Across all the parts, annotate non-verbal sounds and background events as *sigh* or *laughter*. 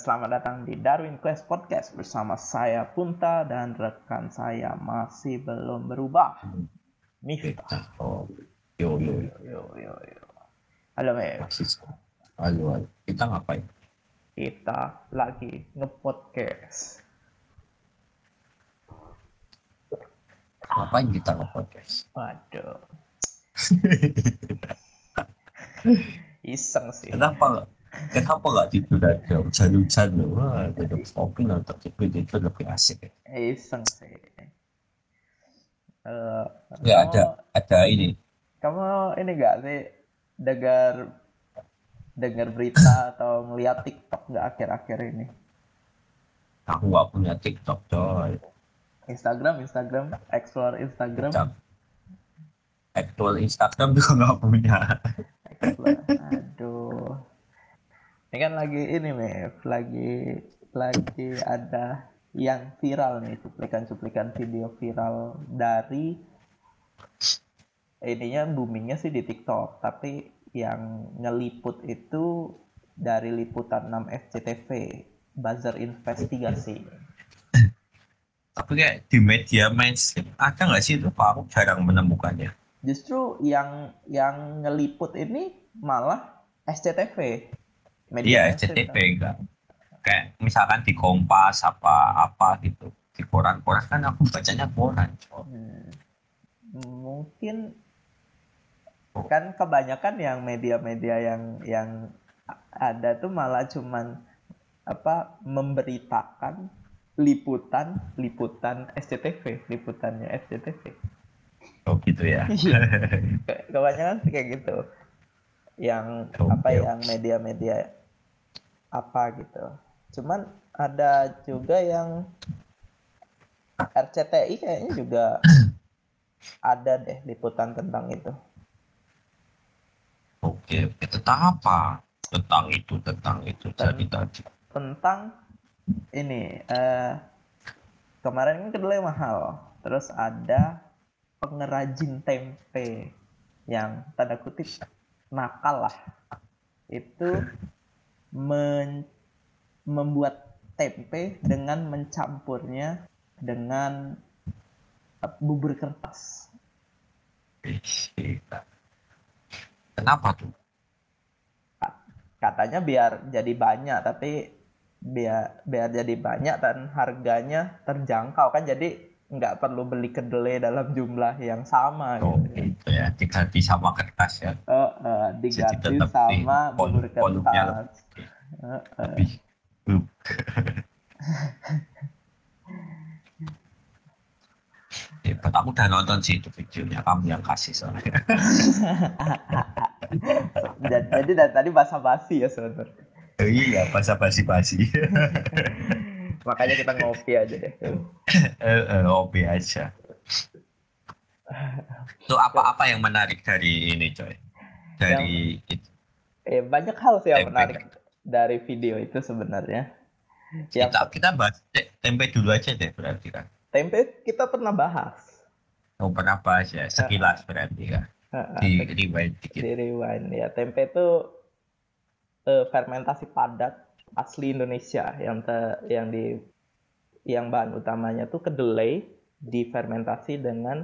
Selamat datang di Darwin Quest Podcast bersama saya Punta dan rekan saya masih belum berubah. Miftah. Oh, yo yo yo. Yo yo. Halo Masih halo, halo. Kita ngapain? kita lagi nge-podcast. Ngapain kita nge-podcast? Waduh, *laughs* iseng sih. Kenapa kenapa nggak tidur aja hujan-hujan loh? Wah, duduk kopi nonton TV itu lebih asik. ya. Iseng sih. Eh, Ya kamu- ada ada ini. Kamu ini gak sih dengar dengar berita atau ngeliat TikTok nggak akhir-akhir ini? Aku nggak punya TikTok coy. Instagram, Instagram, explore Instagram. Jam. Aktual Instagram juga nggak punya. Explore. Aduh. Ini kan lagi ini Mev, lagi lagi ada yang viral nih, cuplikan-cuplikan video viral dari ininya boomingnya sih di TikTok, tapi yang ngeliput itu dari liputan 6 SCTV, buzzer investigasi. Tapi kayak di media mainstream ada nggak sih itu? Pak? Aku jarang menemukannya. Justru yang yang ngeliput ini malah SCTV. Iya, mainstream SCTV kan. enggak. Kayak misalkan di Kompas apa apa gitu. Di koran-koran kan aku bacanya koran. Hmm. Mungkin kan kebanyakan yang media-media yang yang ada tuh malah cuman apa memberitakan liputan liputan SCTV liputannya SCTV Oh gitu ya. *laughs* Iya. Ke- kebanyakan sih kayak gitu yang apa Oke, yang media-media apa gitu cuman ada juga yang RCTI kayaknya juga ada deh liputan tentang itu Oke. Tentang apa? Tentang itu, tentang itu. Jadi tadi. tentang ini eh kemarin kan kedelai mahal terus ada pengrajin tempe yang tanda kutip nakal lah itu men- membuat tempe dengan mencampurnya dengan eh, bubur kertas. Kenapa tuh? katanya biar jadi banyak tapi biar biar jadi banyak dan harganya terjangkau kan jadi nggak perlu beli kedelai dalam jumlah yang sama Oh, gitu. gitu ya. Diganti sama kertas ya. Eh, eh, diganti sama bubur. Lebih. Uh. Hebat, aku udah nonton sih itu videonya kamu yang kasih soalnya. *laughs* jadi, jadi dari tadi basa-basi ya sebenarnya. Oh, iya, bahasa basi-basi. *laughs* Makanya kita ngopi aja deh. eh, eh, hobi aja. *laughs* Itu apa-apa yang menarik dari ini, coy? Dari itu. Eh, banyak hal sih yang Tempe. menarik dari video itu sebenarnya. Yang kita kita bahas te- tempe dulu aja deh berarti kan. tempe kita pernah bahas. Oh pernah bahas ya sekilas berarti kan. Eh, Di rewind dikit. di rewind ya tempe itu eh, fermentasi padat asli Indonesia yang te- yang di yang bahan utamanya tuh kedelai difermentasi dengan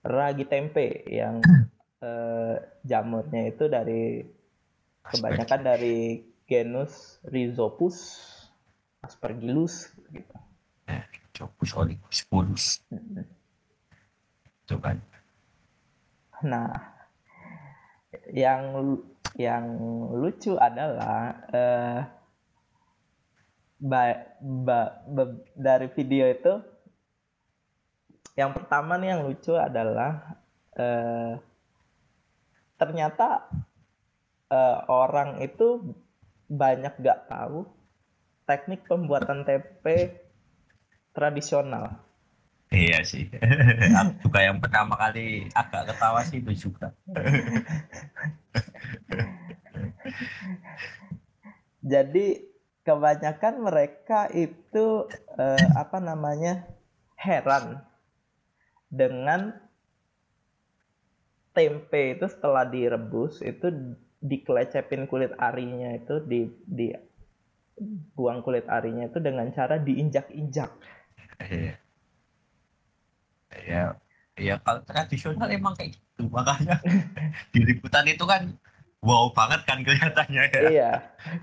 ragi tempe yang *clears throat* eh, jamurnya itu dari kebanyakan dari genus Rhizopus aspergillus gitu. Copus olicus purus. Itu kan. Nah, yang yang lucu adalah eh, ba- ba- ba- dari video itu yang pertama nih yang lucu adalah eh, ternyata eh, orang itu banyak gak tahu teknik pembuatan tempe tradisional. Iya sih. Aku *laughs* juga yang pertama kali agak ketawa sih itu juga. *laughs* Jadi kebanyakan mereka itu eh, apa namanya heran dengan tempe itu setelah direbus itu dikelecapin kulit arinya itu di di buang kulit arinya itu dengan cara diinjak-injak. Iya. Ya, ya kalau tradisional emang kayak gitu makanya *laughs* di liputan itu kan wow banget kan kelihatannya ya. Iya.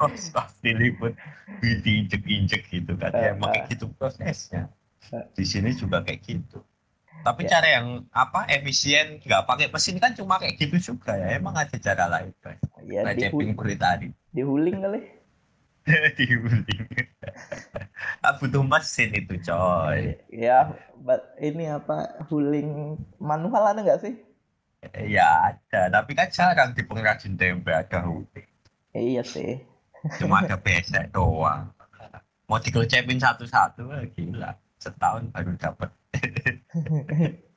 Oh, *laughs* pas diliput diinjek-injek gitu kan. Ya, emang kayak Eh, gitu prosesnya. Eh. Di sini juga kayak gitu. Tapi Ya. cara yang apa efisien nggak pakai mesin kan cuma kayak gitu juga ya. Emang ada cara lain kan. Ya Nah, dihu- caping kulit tadi. dihuling kali. *laughs* Diuling. *laughs* Ah, butuh mesin itu coy. Ya, but ini apa huling manual ada nggak sih? Ya ada, tapi kan jarang di pengrajin tempe ada huling. Ya, iya sih. Cuma ada *laughs* besek doang. Mau dikecepin satu-satu, gila. Setahun baru dapat *laughs*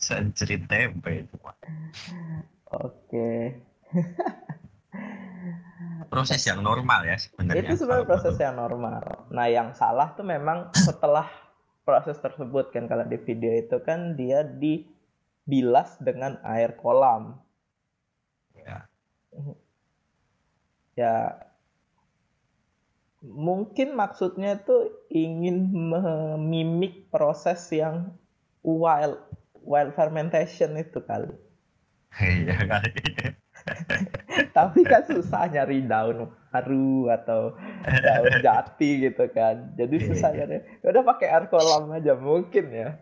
sencerit tempe itu. Pak. Oke. Proses yang normal ya sebenarnya. Itu sebenarnya proses yang normal. Nah, yang salah tuh memang setelah proses tersebut kan kalau di video itu kan dia dibilas dengan air kolam. Ya. Ya mungkin maksudnya tuh ingin memimik proses yang wild wild fermentation itu kali. Iya kali. *laughs* Tapi kan susah nyari daun haru atau daun jati gitu kan. Jadi Iya, susah iya. nyari. Ya Udah pakai air kolam aja mungkin ya. *laughs*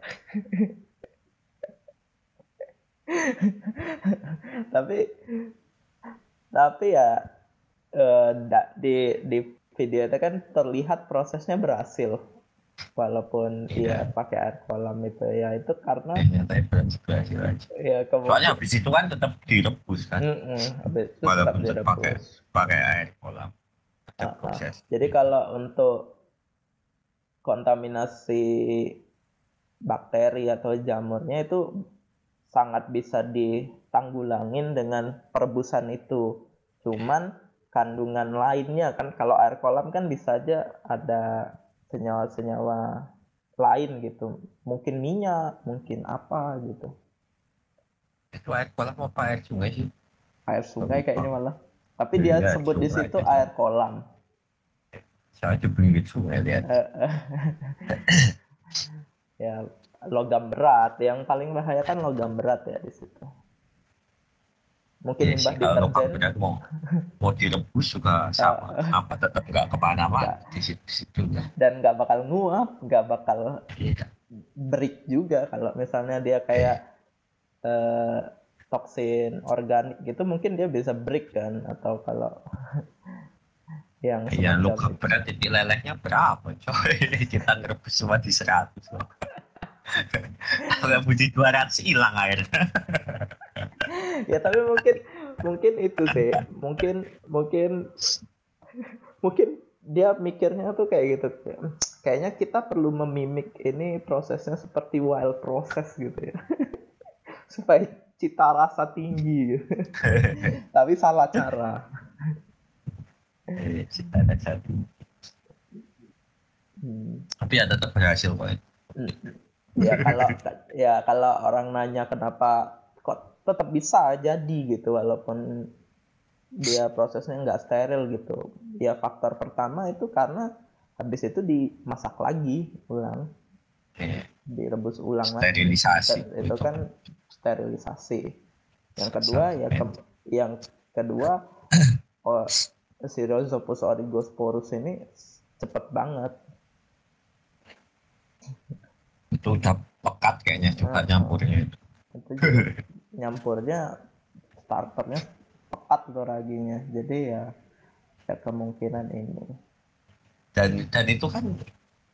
tapi tapi ya eh, di di video itu kan terlihat prosesnya berhasil walaupun Iya. ya pakai air kolam itu ya itu karena Ternyata berhasil aja. ya Soalnya kemudian habis itu kan tetap direbus kan, Mm-mm, habis itu Walaupun tetap pakai. direbus. pakai air kolam. Tetap Ah, ah. proses. Jadi kalau untuk kontaminasi bakteri atau jamurnya itu sangat bisa ditanggulangin dengan perebusan itu. Cuman kandungan lainnya kan kalau air kolam kan bisa aja ada senyawa-senyawa lain gitu. Mungkin minyak, mungkin apa gitu. Itu air kolam apa air sungai sih? Air sungai kayaknya malah. Tapi dia Iya, sebut di situ kayaknya. air kolam. Saya aja pinggir sungai lihat. Eh, eh. *laughs* ya logam berat yang paling bahaya kan logam berat ya di situ mungkin Iya limbah kalau deterjen mau mau direbus juga sama, apa tetap nggak ke mana-mana di situ, di situ ya. dan nggak bakal nguap nggak bakal Iya. break juga kalau misalnya dia kayak eh, toksin organik gitu mungkin dia bisa break kan atau kalau *laughs* yang Iya, logam itu. berat titik lelehnya berapa coy? *laughs* Kita ngerebus semua di 100 loh. *laughs* Kalau di 200 hilang air. *laughs* ya tapi mungkin mungkin itu sih mungkin mungkin mungkin dia mikirnya tuh kayak gitu kayaknya kita perlu memimik ini prosesnya seperti wild proses gitu ya *laughs* supaya cita rasa tinggi gitu. *laughs* tapi salah cara Eh, Cita ada satu. Hmm. Tapi ya tetap berhasil kok. ya kalau ya kalau orang nanya kenapa tetap bisa jadi gitu walaupun dia prosesnya nggak steril gitu. Ya faktor pertama itu karena habis itu dimasak lagi ulang. Eh, direbus ulang lagi. Sterilisasi. Ster- itu kan sterilisasi. Yang kedua ya ke- yang kedua *coughs* oh, si Rhizopus origosporus ini cepet banget. Itu udah pekat kayaknya juga Ah. nyampurnya. itu. *laughs* nyampurnya starternya pekat tuh raginya jadi ya ada kemungkinan ini Dan dan itu kan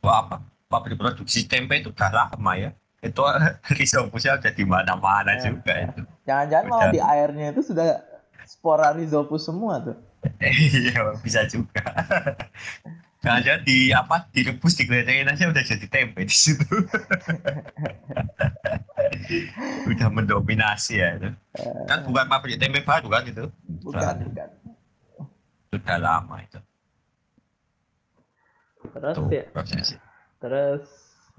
apa pabrik produksi tempe itu udah lama ya. Itu *laughs* risopusnya udah di mana-mana Ya, juga ya. itu. jangan-jangan malah di airnya itu sudah spora rhizopus semua tuh *laughs* Iya bisa juga. Jangan-jangan di apa direbus digeledekin aja udah jadi tempe di situ. *laughs* udah mendominasi ya itu. Kan bukan pabrik tempe baru kan itu. bukan bukan Sudah lama itu. terus Tuh ya prosesnya. terus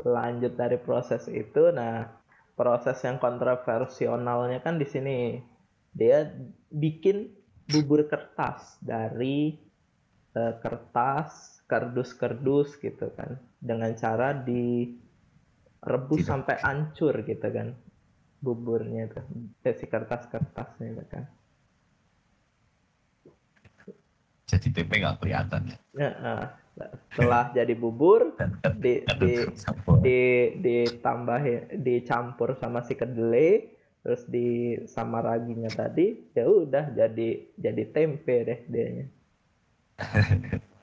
lanjut dari proses itu nah proses yang kontroversialnya kan di sini dia bikin bubur kertas dari uh, kertas, kardus-kardus gitu kan, dengan cara direbus Tidak. sampai hancur gitu kan, buburnya itu, eh, si kertas-kertasnya gitu kan. Jadi tempe nggak kelihatan ya? uh, setelah *laughs* jadi bubur di di di ditambahin dicampur sama si kedelai terus di sama raginya tadi ya udah jadi jadi tempe deh dia *laughs*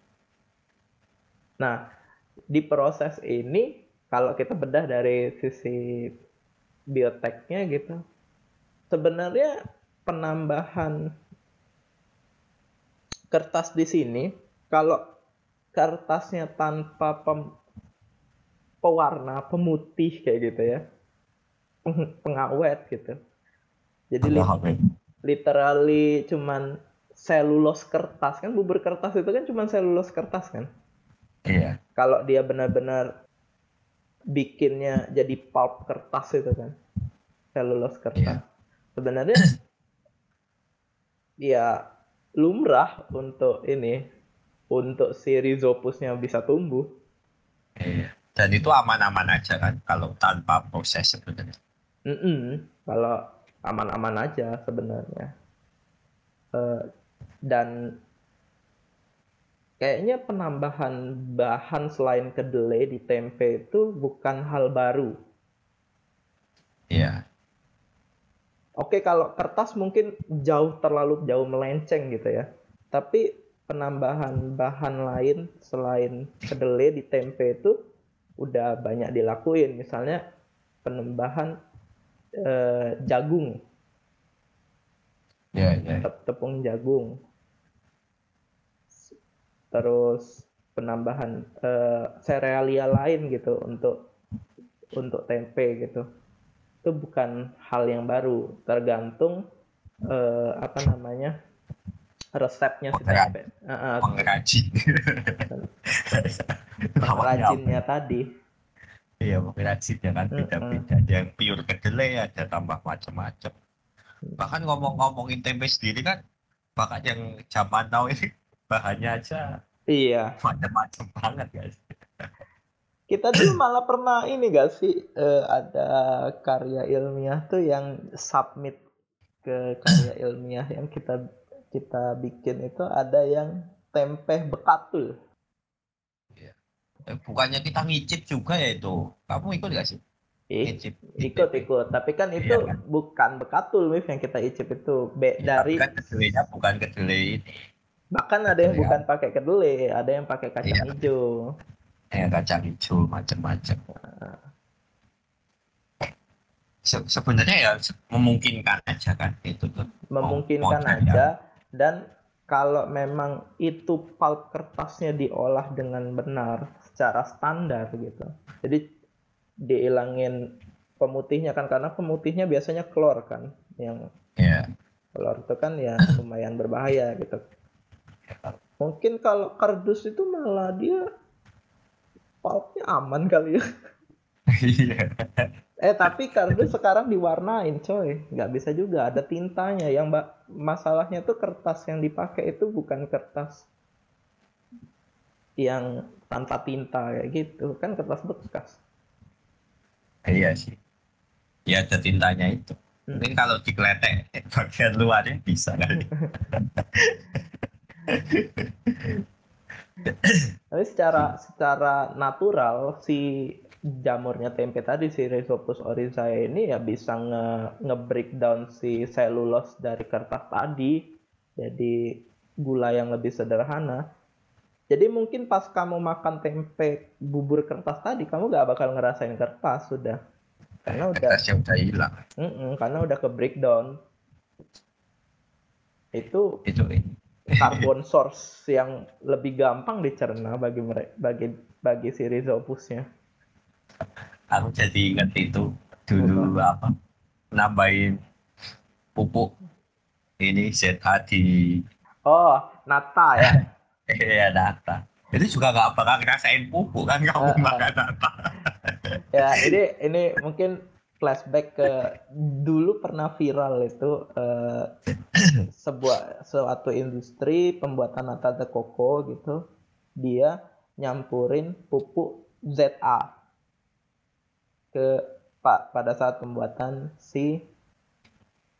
nah di proses ini kalau kita bedah dari sisi bioteknya gitu sebenarnya penambahan kertas di sini kalau kertasnya tanpa pem, pewarna pemutih kayak gitu ya pengawet gitu. Jadi li literally cuman selulos kertas kan bubur kertas itu kan cuman selulos kertas kan. Iya. Kalau dia benar-benar bikinnya jadi pulp kertas itu kan. Selulos kertas. Iya. Sebenarnya ya lumrah untuk ini untuk si rhizopusnya bisa tumbuh. Iya. Dan itu aman-aman aja kan kalau tanpa proses sebenarnya. Mm-mm, kalau aman-aman aja sebenarnya. Uh, dan kayaknya penambahan bahan selain kedelai di tempe itu bukan hal baru. Iya. Oke, kalau kertas mungkin jauh terlalu jauh melenceng gitu ya. Tapi penambahan bahan lain selain kedelai di tempe itu udah banyak dilakuin. Misalnya penambahan uh, jagung. Ya, ya. Tepung jagung. Terus penambahan uh, serealia lain gitu untuk untuk tempe gitu. Itu bukan hal yang baru, tergantung uh, apa namanya? resepnya si tempe. Uh, pengrajin. *laughs* pengrajinnya tadi Iya, rajin ya kan beda-beda. Ada yang pure kedelai, ada tambah macam-macam. Bahkan ngomong-ngomongin tempe sendiri kan, bahkan yang zaman now ini bahannya aja. Iya. Macam-macam banget guys. Kita dulu malah pernah ini gak sih uh, ada karya ilmiah tuh yang submit ke karya ilmiah yang kita kita bikin itu ada yang tempe bekatul. Eh, bukannya kita ngicip juga ya itu? Kamu ikut gak sih? Ngicip ikut ikut. Tapi kan itu iya, kan? bukan bekatul Mif yang kita icip itu. Be ya, dari kan kedelainya bukan kedelai ini bahkan ada yang bukan pakai kedelai ada yang pakai kacang iya. hijau ya kacang hijau macam-macam Se sebenarnya ya memungkinkan aja kan itu tuh memungkinkan aja dan kalau memang itu pulp kertasnya diolah dengan benar secara standar gitu. Jadi dihilangin pemutihnya kan karena pemutihnya biasanya klor kan yang yeah. klor itu kan ya *coughs* lumayan berbahaya gitu. Mungkin kalau kardus itu malah dia pulpnya aman kali ya. Iya. eh tapi kardus sekarang diwarnain coy, nggak bisa juga ada tintanya. Yang mbak masalahnya tuh kertas yang dipakai itu bukan kertas yang tanpa tinta kayak gitu kan kertas bekas iya sih ya ada tintanya itu hmm. mungkin kalau dikletek bagian luarnya bisa kali *laughs* tapi secara secara natural si jamurnya tempe tadi si Rhizopus oryzae ini ya bisa nge, nge breakdown si selulos dari kertas tadi jadi gula yang lebih sederhana jadi mungkin pas kamu makan tempe bubur kertas tadi, kamu gak bakal ngerasain kertas sudah. Karena udah kertasnya udah hilang. Mm -mm, karena udah ke breakdown. Itu itu carbon source yang lebih gampang dicerna bagi mereka bagi bagi si rhizopusnya. Aku jadi ingat itu dulu apa nambahin pupuk ini ZH di Oh, nata ya. *laughs* Iya data. Itu juga nggak bakal ngerasain pupuk kan kamu uh, makan data. ya ini ini mungkin flashback ke dulu pernah viral itu uh, sebuah suatu industri pembuatan nata de coco gitu dia nyampurin pupuk ZA ke pak pada saat pembuatan si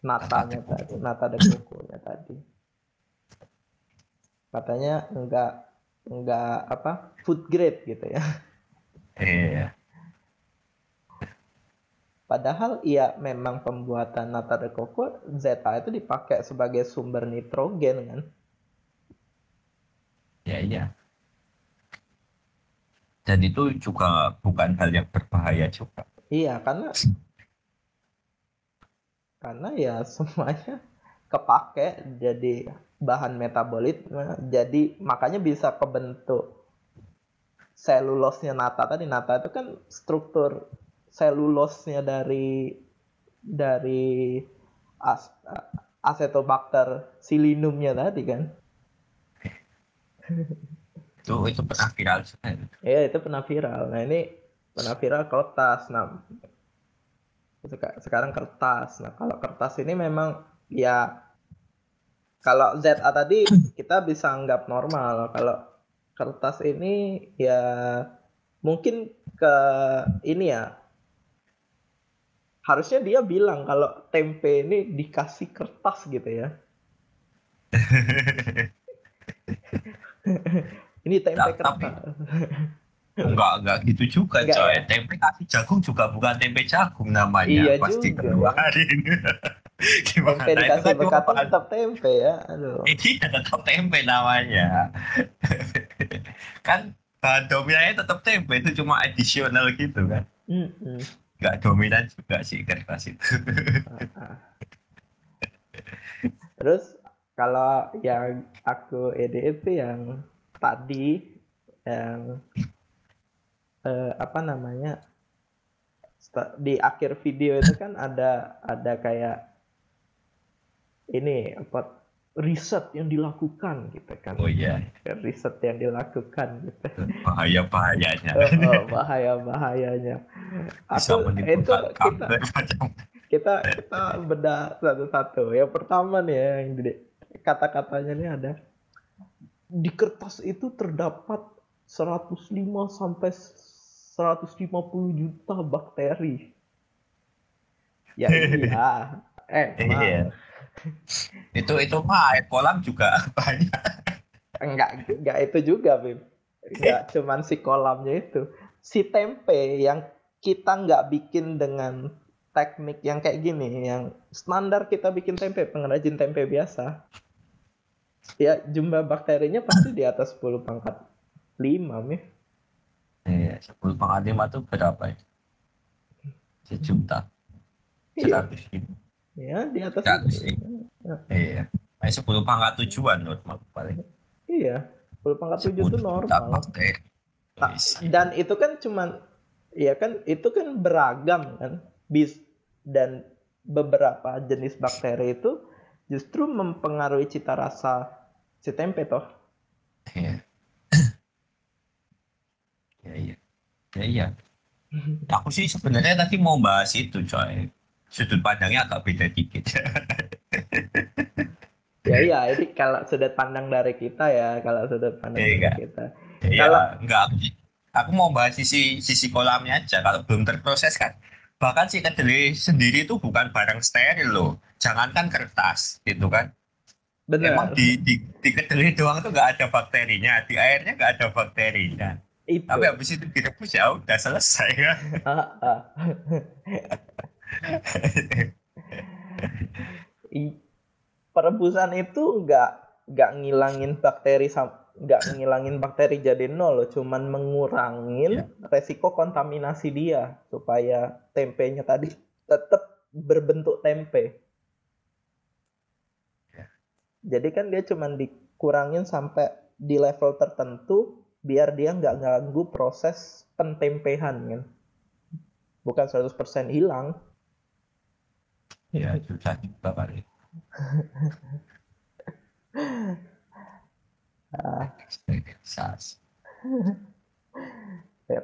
natanya tadi nata de coco-nya tadi. Katanya enggak enggak apa food grade gitu ya. Iya Padahal ya memang pembuatan nata de coco ZA itu dipakai sebagai sumber nitrogen kan. Ya iya. Dan itu juga bukan hal yang berbahaya juga. Iya, karena karena ya semuanya kepake jadi bahan metabolit jadi makanya bisa kebentuk selulosnya nata tadi nata itu kan struktur selulosnya dari dari as, asetobakter silinumnya tadi kan? Itu itu pernah viral Iya itu pernah viral. Nah ini pernah viral kertas. Nah sekarang kertas. Nah kalau kertas ini memang ya kalau ZA tadi kita bisa anggap normal. Kalau kertas ini ya mungkin ke ini ya harusnya dia bilang kalau tempe ini dikasih kertas gitu ya. *laughs* ini tempe nah, kertas. Tapi, enggak enggak gitu juga enggak, coy. Ya? Tempe kasih jagung juga bukan tempe jagung namanya. Iya pasti juga. keluarin. *laughs* Gimana? Tempe dikasih kan bekat tetap tempe ya. Aduh. Iya tetap tempe namanya. *laughs* kan bahan dominannya tetap tempe itu cuma additional gitu kan. Mm -hmm nggak dominan juga sih kertas itu. *laughs* Terus kalau yang aku itu yang tadi yang eh, apa namanya di akhir video itu kan ada ada kayak ini apa riset yang dilakukan gitu kan. Oh iya. Riset yang dilakukan gitu. Bahaya bahayanya. *laughs* Oh, oh bahaya bahayanya. Aku itu kita kita kita beda satu-satu. Yang pertama nih ya, yang kata-katanya nih ada di kertas itu terdapat 105 sampai 150 juta bakteri. Ya *laughs* iya. Eh, iya itu itu mah air kolam juga *laughs* banyak. Enggak enggak itu juga Bim. Enggak *laughs* cuman si kolamnya itu. Si tempe yang kita nggak bikin dengan teknik yang kayak gini yang standar kita bikin tempe pengrajin tempe biasa. Ya jumlah bakterinya pasti di atas 10 pangkat 5 mi iya 10 pangkat 5 itu berapa ya? Sejuta iya. Ya, di atas itu. Ya. Iya. Nah, 10 pangkat tujuan loh paling. Iya, 10 pangkat tujuh itu normal. Nah, dan itu kan cuman ya kan itu kan beragam kan. Bis dan beberapa jenis bakteri itu justru mempengaruhi cita rasa si tempe toh. Iya. ya iya. Ya iya. *laughs* Aku sih sebenarnya tadi mau bahas itu coy sudut pandangnya agak beda dikit. *laughs* ya iya, ini kalau sudut pandang dari kita ya, kalau sudut pandang ya, dari kita. Iya, kalau enggak aku mau bahas sisi sisi kolamnya aja kalau belum terproses kan. Bahkan si kedelai sendiri itu bukan barang steril loh. Jangankan kertas gitu kan. Benar. Emang di, di, di kedelai doang tuh nggak ada bakterinya, di airnya nggak ada bakterinya. Itu. Tapi habis itu direbus ya udah selesai kan. *laughs* *laughs* perebusan itu nggak nggak ngilangin bakteri nggak ngilangin bakteri jadi nol loh, cuman mengurangin yeah. resiko kontaminasi dia supaya tempenya tadi tetap berbentuk tempe. Yeah. Jadi kan dia cuman dikurangin sampai di level tertentu biar dia nggak ganggu proses pentempehan kan. Bukan 100% hilang, Ya, susah juga kali.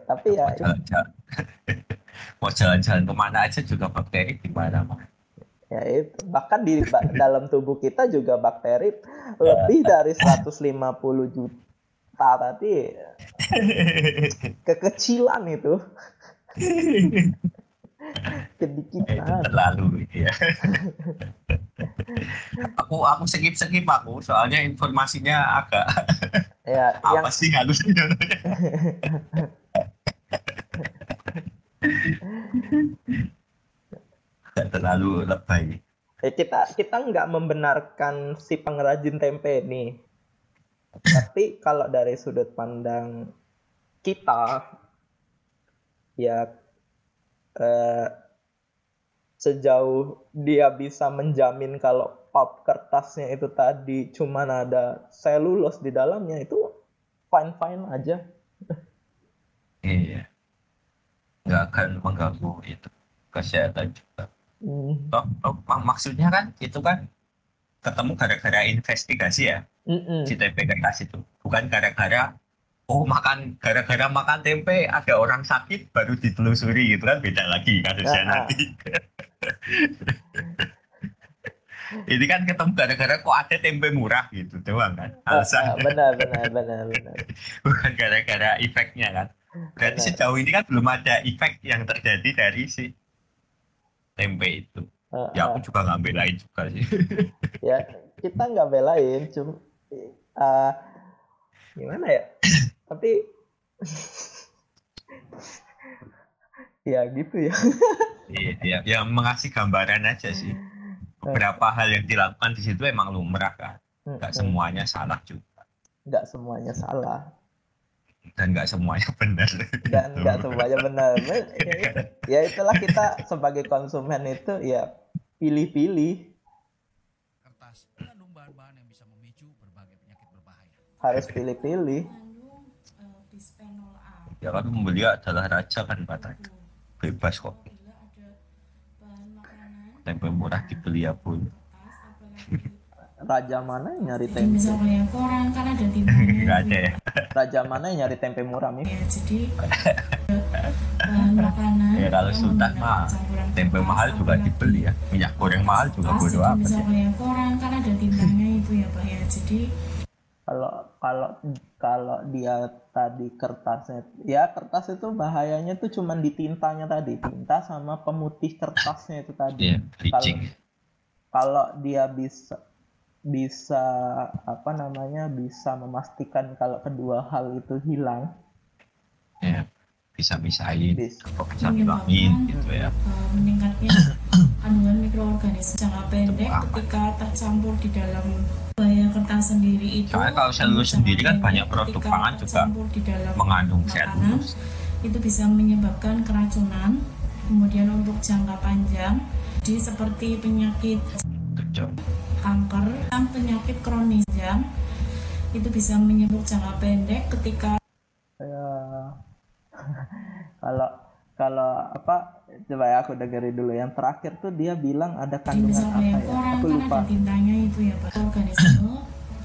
tapi ya mau jalan-jalan. Mau jalan-jalan ke mana aja juga bakteri di mana-mana. ya itu. Bahkan di *laughs* dalam tubuh kita juga bakteri lebih dari 150 juta tadi. *laughs* Kekecilan itu *laughs* Kedikitan. terlalu ya. aku aku skip skip aku soalnya informasinya agak ya, *laughs* apa yang... sih halusnya terlalu lebay. Eh, kita kita nggak membenarkan si pengrajin tempe nih. Tapi kalau dari sudut pandang kita, ya eh, sejauh dia bisa menjamin kalau pulp kertasnya itu tadi cuma ada selulus di dalamnya itu fine fine aja. Iya, nggak akan mengganggu itu kesehatan juga. Hmm. Oh, oh, mak maksudnya kan itu kan ketemu gara-gara investigasi ya mm -mm. si kertas itu bukan gara-gara oh makan gara-gara makan tempe ada orang sakit baru ditelusuri gitu kan? Beda lagi kasusnya nanti. *laughs* Ini kan ketemu gara-gara kok ada tempe murah gitu doang kan? Alasan benar benar benar benar. *laughs* Bukan gara-gara efeknya kan? Berarti benar. sejauh ini kan belum ada efek yang terjadi dari si tempe itu. Uh, ya aku juga nggak belain juga sih. *laughs* ya kita nggak belain, cuma uh, gimana ya? *coughs* Tapi *laughs* ya gitu ya. iya, iya, yang mengasih gambaran aja sih. Beberapa hal yang dilakukan di situ emang lumrah kan. Gak semuanya salah juga. Gak semuanya salah dan nggak semuanya *laughs* benar dan nggak semuanya benar ya itulah kita sebagai konsumen itu ya pilih-pilih kertas mengandung bahan-bahan yang bisa memicu berbagai penyakit berbahaya harus pilih-pilih ya kan membeli adalah raja kan katanya bebas kok tempe murah dibeli ya pun raja mana yang nyari tempe? Misalnya koran kan ada timbangnya. *laughs* ada ya. Raja mana yang nyari tempe murah nih? Ya, jadi *laughs* bahan makanan. Ya kalau sultan mah tempe mahal juga dibeli ya. Minyak goreng mahal juga bodo amat. Misalnya koran kan ada timbangnya itu ya pak ya. Jadi kalau kalau kalau dia tadi kertasnya ya kertas itu bahayanya tuh cuman di tintanya tadi. Tinta sama pemutih kertasnya itu tadi. Yeah, kalau kalau dia bisa bisa apa namanya bisa memastikan kalau kedua hal itu hilang. Ya bisa misahin bisa, bisa ngilangin gitu ya. uh, meningkatnya *coughs* kandungan mikroorganisme jangka pendek ketika tercampur di dalam bahaya kertas sendiri itu soalnya kalau selulus sendiri kan banyak produk pangan juga di dalam mengandung selulus itu bisa menyebabkan keracunan kemudian untuk jangka panjang. Jadi seperti penyakit kanker dan penyakit kronis yang itu bisa menyebut jangka pendek ketika ya *laughs* kalau kalau apa coba ya aku dengerin dulu. Yang terakhir tuh dia bilang ada kandungan apa ya? orang aku kan lupa. ada tintanya itu ya pak. Organisme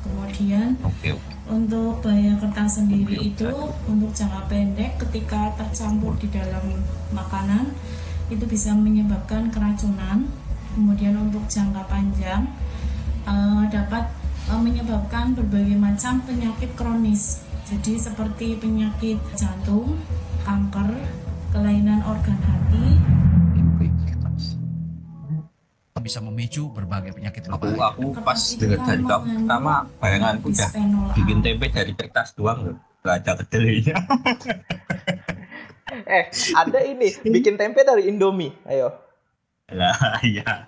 kemudian okay, okay. untuk bahaya kertas sendiri okay, itu untuk jangka pendek ketika tercampur di dalam makanan itu bisa menyebabkan keracunan. Kemudian untuk jangka panjang uh, dapat uh, menyebabkan berbagai macam penyakit kronis. Jadi seperti penyakit jantung, kanker, kelainan organ hati, bisa memicu berbagai penyakit aku aku pas dengar dari kamu pertama bayanganku udah bikin tempe dari kertas doang loh. Gak ada kedelainya. *laughs* Eh ada ini bikin tempe dari Indomie. Ayo. Lah iya.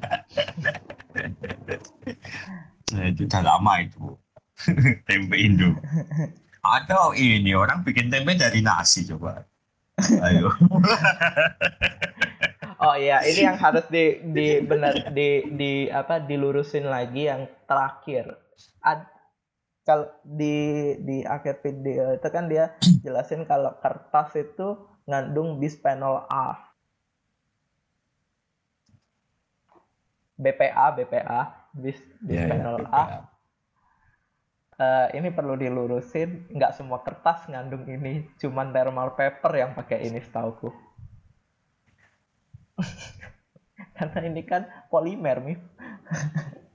Nah, itu udah lama itu *laughs* tempe Indo. Ada ini orang bikin tempe dari nasi coba ayo. *laughs* Oh iya ini yang harus di di benar di di apa dilurusin lagi yang terakhir. Ad, kalau di di akhir video itu kan dia jelasin kalau kertas itu ngandung bisphenol A. BPA BPA bis bisphenol yeah, yeah, A uh, ini perlu dilurusin, nggak semua kertas ngandung ini, cuman thermal paper yang pakai ini setauku. *laughs* Karena ini kan polimer, nih. *laughs*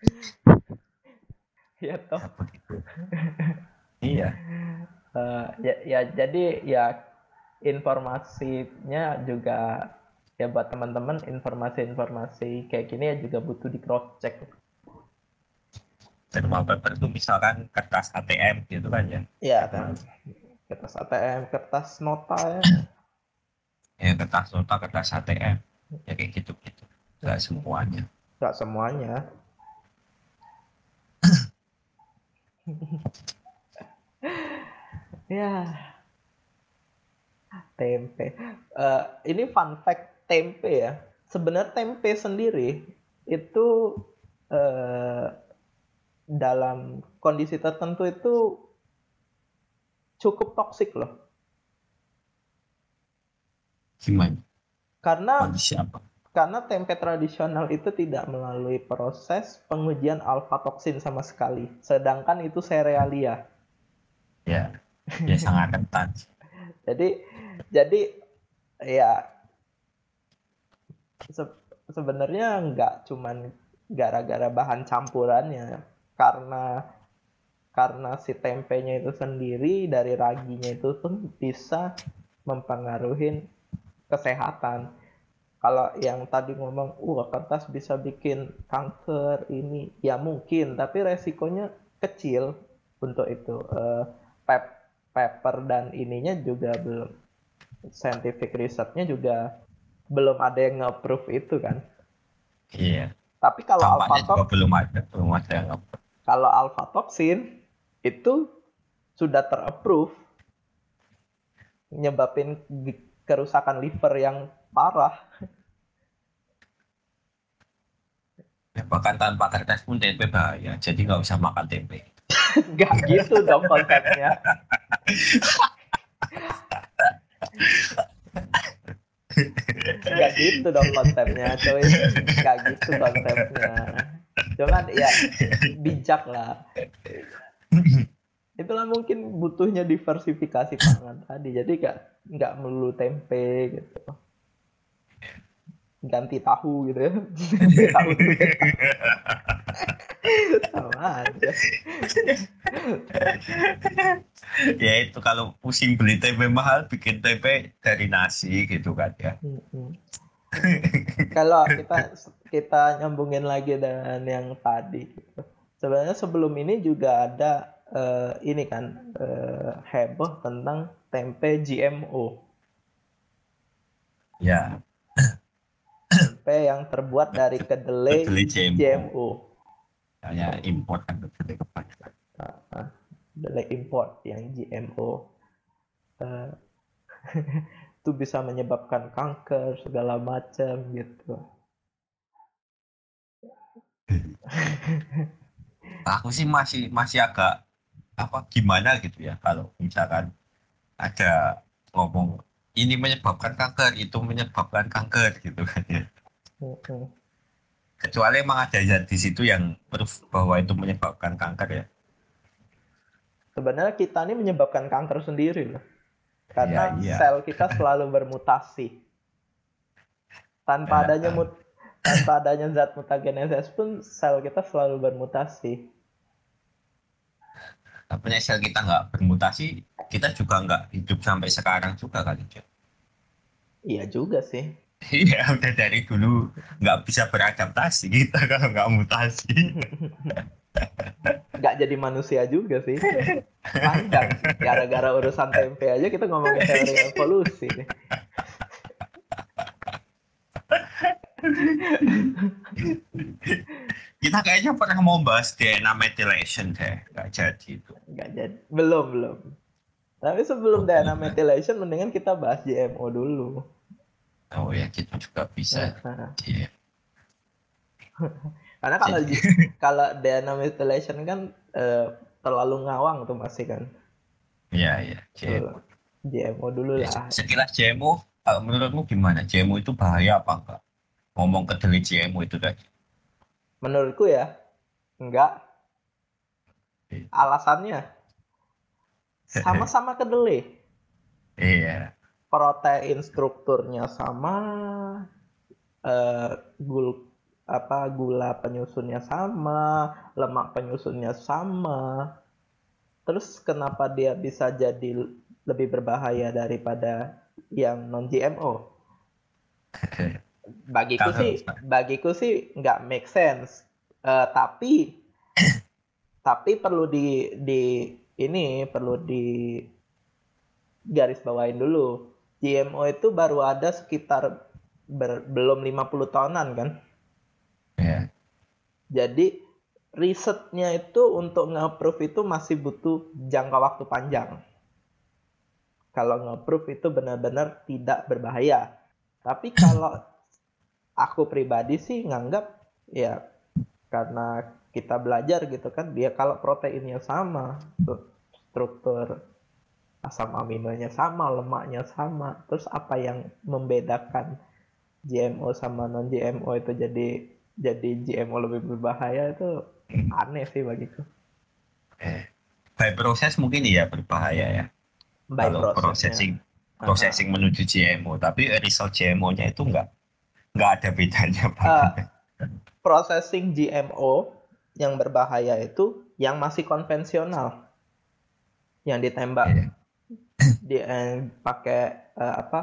*laughs* Iya toh. iya. Uh, ya, ya jadi ya informasinya juga ya buat teman-teman informasi-informasi kayak gini ya juga butuh di cross check. Dan paper itu misalkan kertas ATM gitu kan ya? Iya kan. Kertas ATM, kertas nota ya. ya kertas nota, kertas ATM. Ya kayak gitu-gitu. Gak semuanya. Gak semuanya. *laughs* ya tempe. Uh, ini fun fact tempe ya. Sebenarnya tempe sendiri itu uh, dalam kondisi tertentu itu cukup toksik loh. Gimana? Karena kondisi apa? Karena tempe tradisional itu tidak melalui proses pengujian alfa toksin sama sekali. Sedangkan itu serealia. Ya, ya sangat rentan. *laughs* jadi jadi ya se sebenarnya nggak cuman gara-gara bahan campurannya karena karena si tempenya itu sendiri dari raginya itu pun bisa mempengaruhi kesehatan. Kalau yang tadi ngomong uh kertas bisa bikin kanker ini ya mungkin tapi resikonya kecil untuk itu. Uh, pep paper dan ininya juga belum. Scientific researchnya juga belum ada yang nge-approve itu kan. Iya. Tapi kalau alpha toxin belum ada, belum ada yang. Kalau alpha toxin itu sudah terapprove nyebabin kerusakan liver yang parah. Ya, bahkan tanpa kertas pun tempe bahaya, jadi nggak usah makan tempe. *laughs* Gak gitu dong konsepnya. *laughs* Gak gitu dong konsepnya, coy. Gak gitu konsepnya. Cuman ya bijak lah. Itulah mungkin butuhnya diversifikasi pangan tadi. Jadi gak nggak melulu tempe gitu. Ganti tahu gitu ya. Tahu. *laughs* sama aja. Ya itu kalau pusing beli tempe mahal bikin tempe dari nasi gitu kan ya. Kalau kita kita nyambungin lagi dengan yang tadi gitu. sebenarnya sebelum ini juga ada uh, ini kan uh, heboh tentang tempe GMO ya. Tempe yang terbuat dari kedelai GMO. GMO hanya import kan kedelai kebanyakan kedelai import yang GMO uh, *laughs* itu bisa menyebabkan kanker segala macam gitu. *laughs* Aku sih masih masih agak apa gimana gitu ya kalau misalkan ada ngomong ini menyebabkan kanker itu menyebabkan kanker gitu kan ya kecuali emang ada zat di situ yang proof bahwa itu menyebabkan kanker ya. Sebenarnya kita ini menyebabkan kanker sendiri loh. Karena ya, iya. sel kita selalu bermutasi. Tanpa ya, adanya mut tanpa adanya zat mutagenesis pun sel kita selalu bermutasi. Tapi sel kita nggak bermutasi kita juga nggak hidup sampai sekarang juga kali iya juga sih *laughs* Iya, udah dari dulu nggak bisa beradaptasi kita *laughs* kalau nggak mutasi. *laughs* Nggak jadi manusia juga sih. Panjang. Gara-gara urusan tempe aja kita ngomongin teori evolusi. kita kayaknya pernah mau bahas DNA methylation deh, nggak jadi itu. Nggak jadi, belum belum. Tapi sebelum DNA methylation, mendingan kita bahas GMO dulu. Oh ya kita juga bisa. Iya. *laughs* Karena kalau kalau DNA methylation kan uh, terlalu ngawang tuh masih kan. Iya iya. GMO. GMO dulu ya, lah. Sekilas GMO, menurutmu gimana? GMO itu bahaya apa enggak? ngomong kedelai GMO itu tadi? Menurutku ya, enggak. Alasannya sama-sama kedelai. Iya. Protein strukturnya sama, uh, gul apa gula penyusunnya sama, lemak penyusunnya sama. Terus kenapa dia bisa jadi lebih berbahaya daripada yang non GMO? *laughs* Bagiku sih, bagiku sih nggak make sense. Uh, tapi *coughs* tapi perlu di di ini perlu di garis bawain dulu. GMO itu baru ada sekitar ber, belum 50 tahunan kan? Yeah. Jadi risetnya itu untuk nge-approve itu masih butuh jangka waktu panjang. Kalau nge-approve itu benar-benar tidak berbahaya. Tapi kalau aku pribadi sih nganggap ya karena kita belajar gitu kan dia kalau proteinnya sama struktur asam aminonya sama lemaknya sama terus apa yang membedakan GMO sama non GMO itu jadi jadi GMO lebih berbahaya itu aneh sih bagiku. Eh, by proses mungkin ya berbahaya ya. By Kalau processing processing Aha. menuju GMO, tapi result GMO-nya itu enggak enggak ada bedanya. Uh, processing GMO yang berbahaya itu yang masih konvensional, yang ditembak, yeah. Di eh, pakai uh, apa?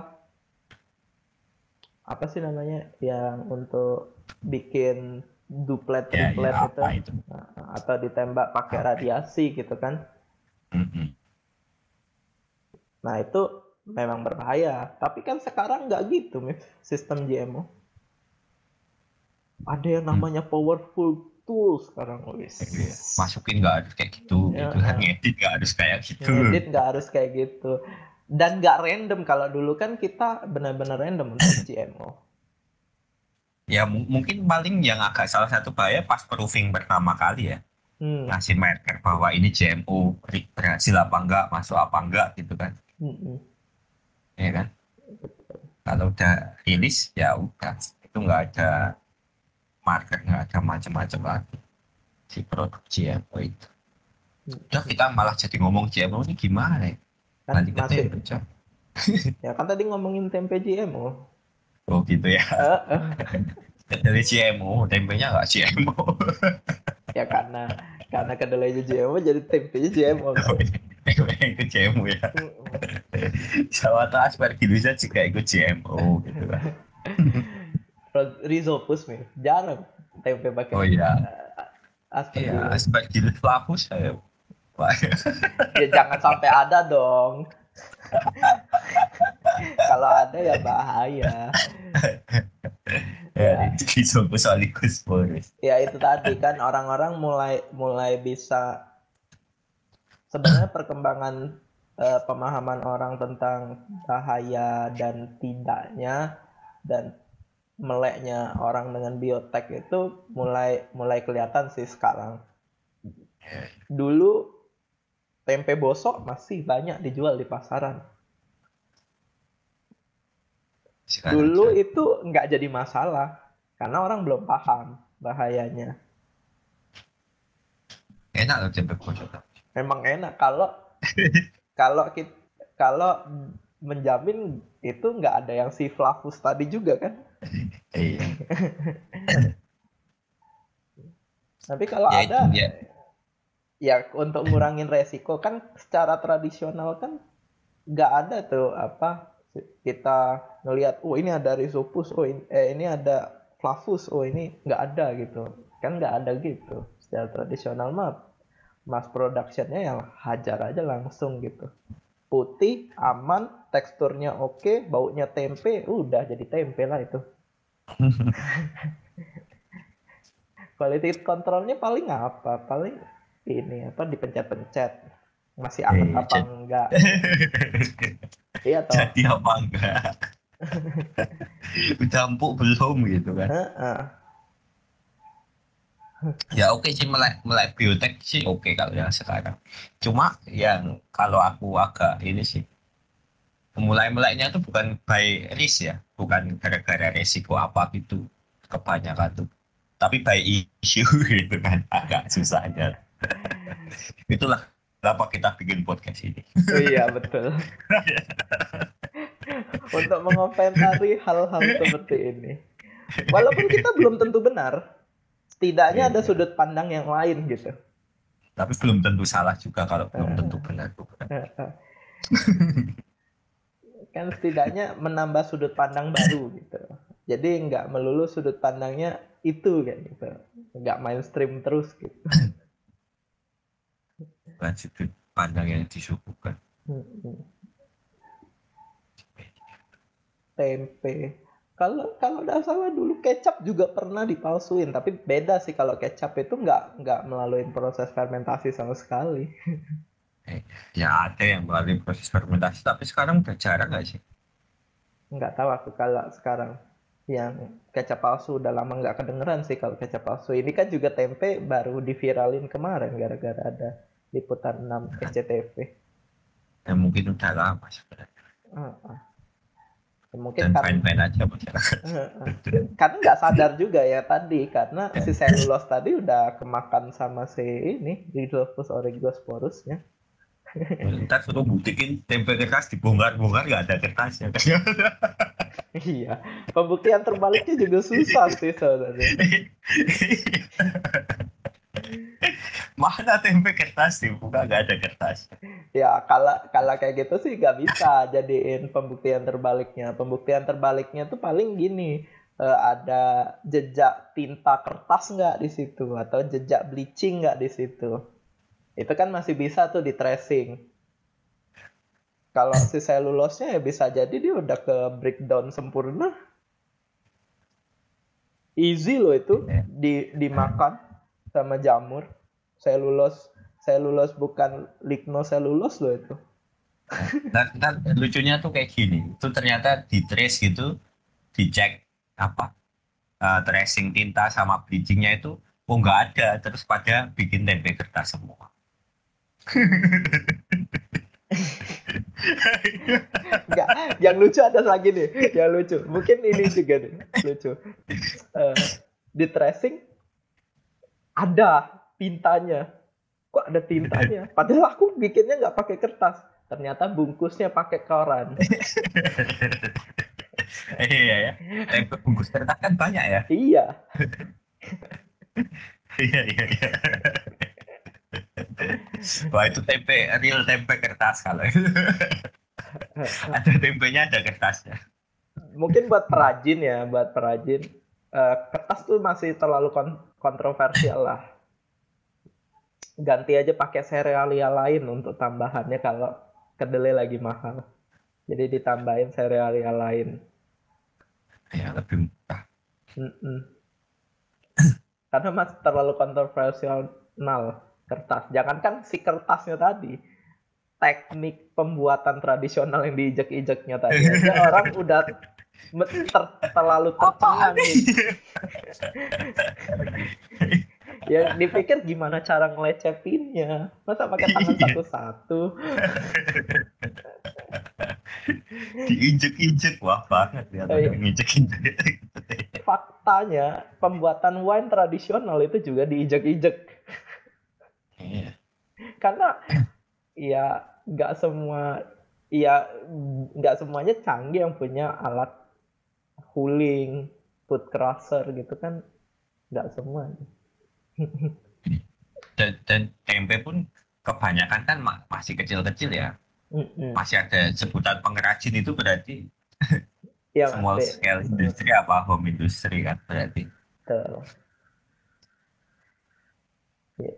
Apa sih namanya yang untuk bikin duplet ya, triplet ya, itu, itu? Nah, atau ditembak pakai radiasi gitu kan mm-hmm. nah itu memang berbahaya tapi kan sekarang nggak gitu sistem GMO ada yang namanya mm. powerful tool sekarang wis. Iya, masukin nggak harus kayak gitu ya, gitu kan ngedit nggak harus kayak gitu. Ngedit nggak harus kayak gitu. Dan nggak random kalau dulu kan kita benar-benar random untuk *coughs* GMO ya mungkin paling yang agak salah satu bahaya pas proofing pertama kali ya. Hmm. ngasih marker bahwa ini GMO berhasil apa enggak masuk apa enggak gitu kan. Hmm. ya kan? Kalau udah rilis ya udah. Itu nggak ada marker nggak ada macam-macam lagi si produk GMO itu hmm. udah kita malah jadi ngomong GMO ini gimana ya kan Nanti masih, *laughs* ya kan tadi ngomongin tempe GMO Oh gitu ya. *laughs* Dari CMO, tempenya nggak CMO. *laughs* ya karena karena kedelainya GMO jadi tempenya GMO. Kan? itu GMO ya. Jawa tahu aspergillusnya juga ikut GMO gitu kan. Rhizopus nih, jarang tempe pakai. Oh iya. Aspergillus. Iya, aspergillus flavus. Ya, ya jangan sampai ada dong. *laughs* Kalau ada ya bahaya. *laughs* ya, ya itu tadi kan orang-orang mulai mulai bisa sebenarnya perkembangan uh, pemahaman orang tentang bahaya dan tidaknya dan meleknya orang dengan biotek itu mulai mulai kelihatan sih sekarang. Dulu tempe bosok masih banyak dijual di pasaran sekarang Dulu saya... itu nggak jadi masalah karena orang belum paham bahayanya. Enak loh tempe bosok. Memang enak kalau *laughs* kalau kita kalau menjamin itu nggak ada yang si flavus tadi juga kan? Iya. *clears throat* Tapi kalau ya, ada, ya. ya untuk ngurangin resiko kan secara tradisional kan nggak ada tuh apa kita ngelihat oh ini ada rhizopus oh ini, eh, ini ada flavus oh ini nggak ada gitu kan nggak ada gitu secara tradisional mah mass productionnya yang hajar aja langsung gitu putih aman teksturnya oke baunya tempe udah jadi tempe lah itu quality controlnya paling apa? Paling ini apa dipencet-pencet. Masih anget hey, apa enggak? *laughs* Iya toh. Jadi apa enggak? *laughs* Udah empuk belum gitu kan? Ya oke okay sih melek melek biotek sih oke okay kalau yang sekarang. Cuma yang kalau aku agak ini sih mulai meleknya itu bukan by risk ya bukan gara-gara resiko apa gitu kebanyakan tuh. Tapi by issue *laughs* gitu kan agak susahnya *laughs* itulah kenapa kita bikin podcast ini. Oh, iya betul. *laughs* Untuk mengomentari hal-hal seperti ini. Walaupun kita belum tentu benar setidaknya ada sudut pandang yang lain gitu. Tapi belum tentu salah juga kalau belum tentu benar kan setidaknya menambah sudut pandang baru gitu. Jadi nggak melulu sudut pandangnya itu kayak gitu. Nggak mainstream terus gitu. Bukan sudut pandang yang disuguhkan. Tempe. Kalau kalau nggak salah dulu kecap juga pernah dipalsuin tapi beda sih kalau kecap itu nggak nggak melalui proses fermentasi sama sekali *laughs* ya ada yang melalui proses fermentasi tapi sekarang udah jarang nggak sih? Nggak tahu aku kalau sekarang yang kecap palsu udah lama nggak kedengeran sih kalau kecap palsu. Ini kan juga tempe baru diviralin kemarin gara-gara ada liputan 6 SCTV ya mungkin udah lama sebenarnya. Uh, uh. mungkin Dan fine fine aja masyarakat uh, uh. karena nggak sadar juga ya tadi karena si selulos tadi udah kemakan sama si ini Rhizopus oregosporusnya Ntar suruh buktiin tempe kertas dibongkar-bongkar nggak ada kertasnya. iya, pembuktian terbaliknya juga susah sih sebenarnya. Mana tempe kertas dibuka nggak ada kertas. Ya kalau kalau kayak gitu sih nggak bisa jadiin pembuktian terbaliknya. Pembuktian terbaliknya tuh paling gini, uh, ada jejak tinta kertas nggak di situ atau jejak bleaching nggak di situ itu kan masih bisa tuh di tracing. Kalau si selulosnya ya bisa jadi dia udah ke breakdown sempurna. Easy loh itu iya. di dimakan sama jamur. Selulos selulos bukan lignoselulos loh itu. Dan, dan lucunya tuh kayak gini. Itu ternyata di trace gitu dicek apa uh, tracing tinta sama bleachingnya itu oh nggak ada. Terus pada bikin tempe kertas semua Enggak, yang lucu ada lagi nih, yang lucu. Mungkin ini juga nih, lucu. Uh, di tracing ada tintanya. Kok ada tintanya? Padahal aku bikinnya nggak pakai kertas. Ternyata bungkusnya pakai koran. iya ya. Tempe bungkus kertas kan banyak ya. Iya. iya iya iya. Wah itu tempe, real tempe kertas kalau *laughs* ada tempenya ada kertasnya. Mungkin buat perajin ya, buat perajin uh, kertas tuh masih terlalu kon kontroversial lah. Ganti aja pakai serealia lain untuk tambahannya kalau kedelai lagi mahal. Jadi ditambahin serealia lain. Ya lebih murah. Mm -mm. Karena masih terlalu kontroversial nal kertas. Jangankan si kertasnya tadi, teknik pembuatan tradisional yang diijek-ijeknya tadi. *laughs* Aja orang udah ter terlalu tercengang *laughs* ya dipikir gimana cara ngelecepinnya masa pakai tangan iya. satu-satu? *laughs* Diinjek-injek. Wah banget ya oh, iya. injek-injek faktanya pembuatan wine tradisional itu juga diinjek-injek Iya. Karena ya nggak semua ya nggak semuanya canggih yang punya alat cooling, food crusher gitu kan nggak semua. dan, dan tempe pun kebanyakan kan masih kecil-kecil ya. Mm-hmm. Masih ada sebutan pengrajin itu berarti ya, *laughs* small scale industri apa home industry kan berarti. Betul ya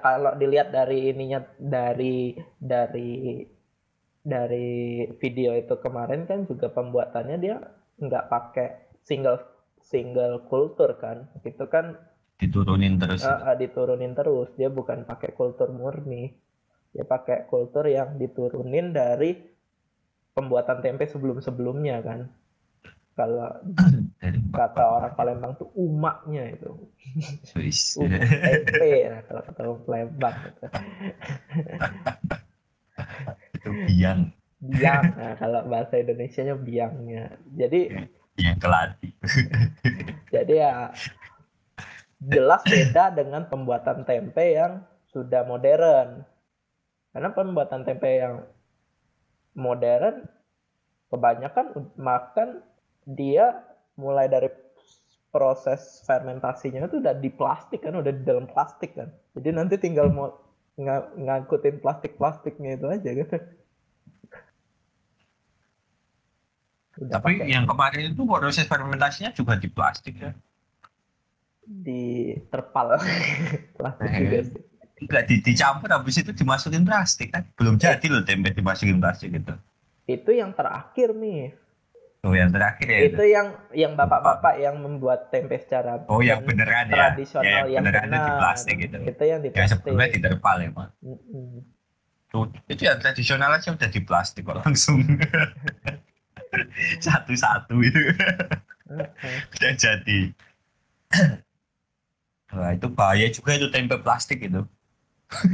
kalau dilihat dari ininya dari dari dari video itu kemarin kan juga pembuatannya dia nggak pakai single single kultur kan. Itu kan diturunin terus. Uh, uh, diturunin terus. Dia bukan pakai kultur murni. Dia pakai kultur yang diturunin dari pembuatan tempe sebelum sebelumnya kan kalau *clears throat* kata orang Palembang tuh umaknya itu. Tempe ya kalau kata orang Palembang itu biang. Biang. Nah, kalau bahasa Indonesia nya biangnya. Jadi yang keladi. *laughs* Jadi ya jelas beda dengan pembuatan tempe yang sudah modern. Karena pembuatan tempe yang modern kebanyakan makan dia mulai dari proses fermentasinya itu udah di plastik kan, udah di dalam plastik kan. Jadi nanti tinggal mau ng ngangkutin plastik-plastiknya itu aja gitu. Udah Tapi pakai. yang kemarin itu proses fermentasinya juga di plastik ya? Di terpal *laughs* plastik eh, juga sih. Enggak di, dicampur habis itu dimasukin plastik kan? Belum jadi loh tempe dimasukin plastik itu. Itu yang terakhir nih. Oh yang terakhir ya. Itu yang yang bapak-bapak yang membuat tempe secara Oh yang beneran ya. Tradisional ya, yang, yang beneran di plastik gitu. Itu yang di plastik. Yang sebelumnya di terpal ya, Pak. Mm -hmm. Tuh, itu yang tradisional aja udah di plastik kok langsung. *laughs* Satu-satu itu. Udah jadi. Wah, itu bahaya juga itu tempe plastik itu.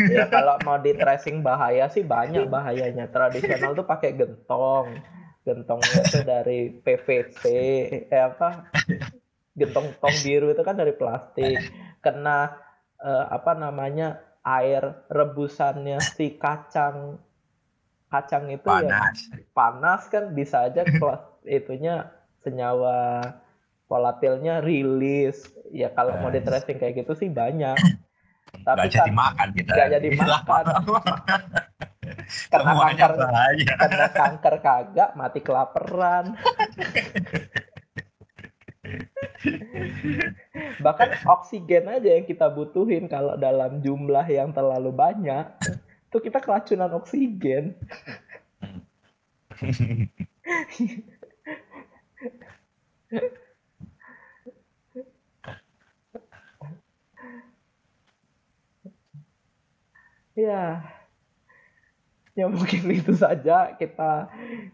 ya kalau mau di tracing bahaya sih banyak bahayanya. Tradisional tuh pakai gentong gentongnya itu dari PVC eh apa gentong tong biru itu kan dari plastik. Kena eh, apa namanya air rebusannya si kacang. Kacang itu ya panas. ya panas kan bisa aja kelas itunya senyawa volatilnya rilis. Ya kalau mau di tracing kayak gitu sih banyak. Tapi gak jadi makan kita. gak jadi makan *laughs* karena kanker bahaya. karena kanker kagak mati kelaparan. Bahkan oksigen aja yang kita butuhin kalau dalam jumlah yang terlalu banyak itu kita keracunan oksigen. Ya ya mungkin *laughs* itu saja. Kita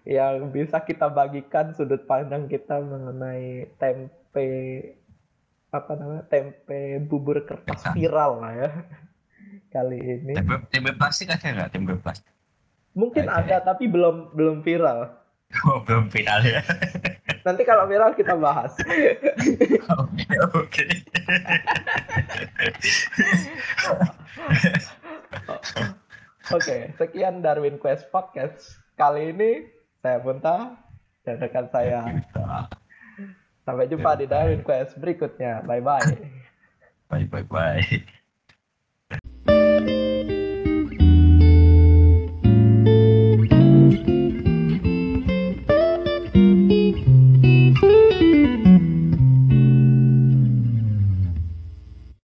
yang bisa kita bagikan sudut pandang kita mengenai tempe apa namanya tempe bubur kertas viral lah ya *laughs* kali ini. Tempe, tempe plastik ada nggak? Tempe plastik? Mungkin ada, ada tapi belum belum viral. *laughs* Oh belum viral ya. Nanti kalau viral kita bahas. Oke oke Oke, sekian Darwin Quest Podcast. Kali ini saya Bunta dan rekan saya. Sampai jumpa di Darwin Quest berikutnya. Bye bye. Bye bye bye.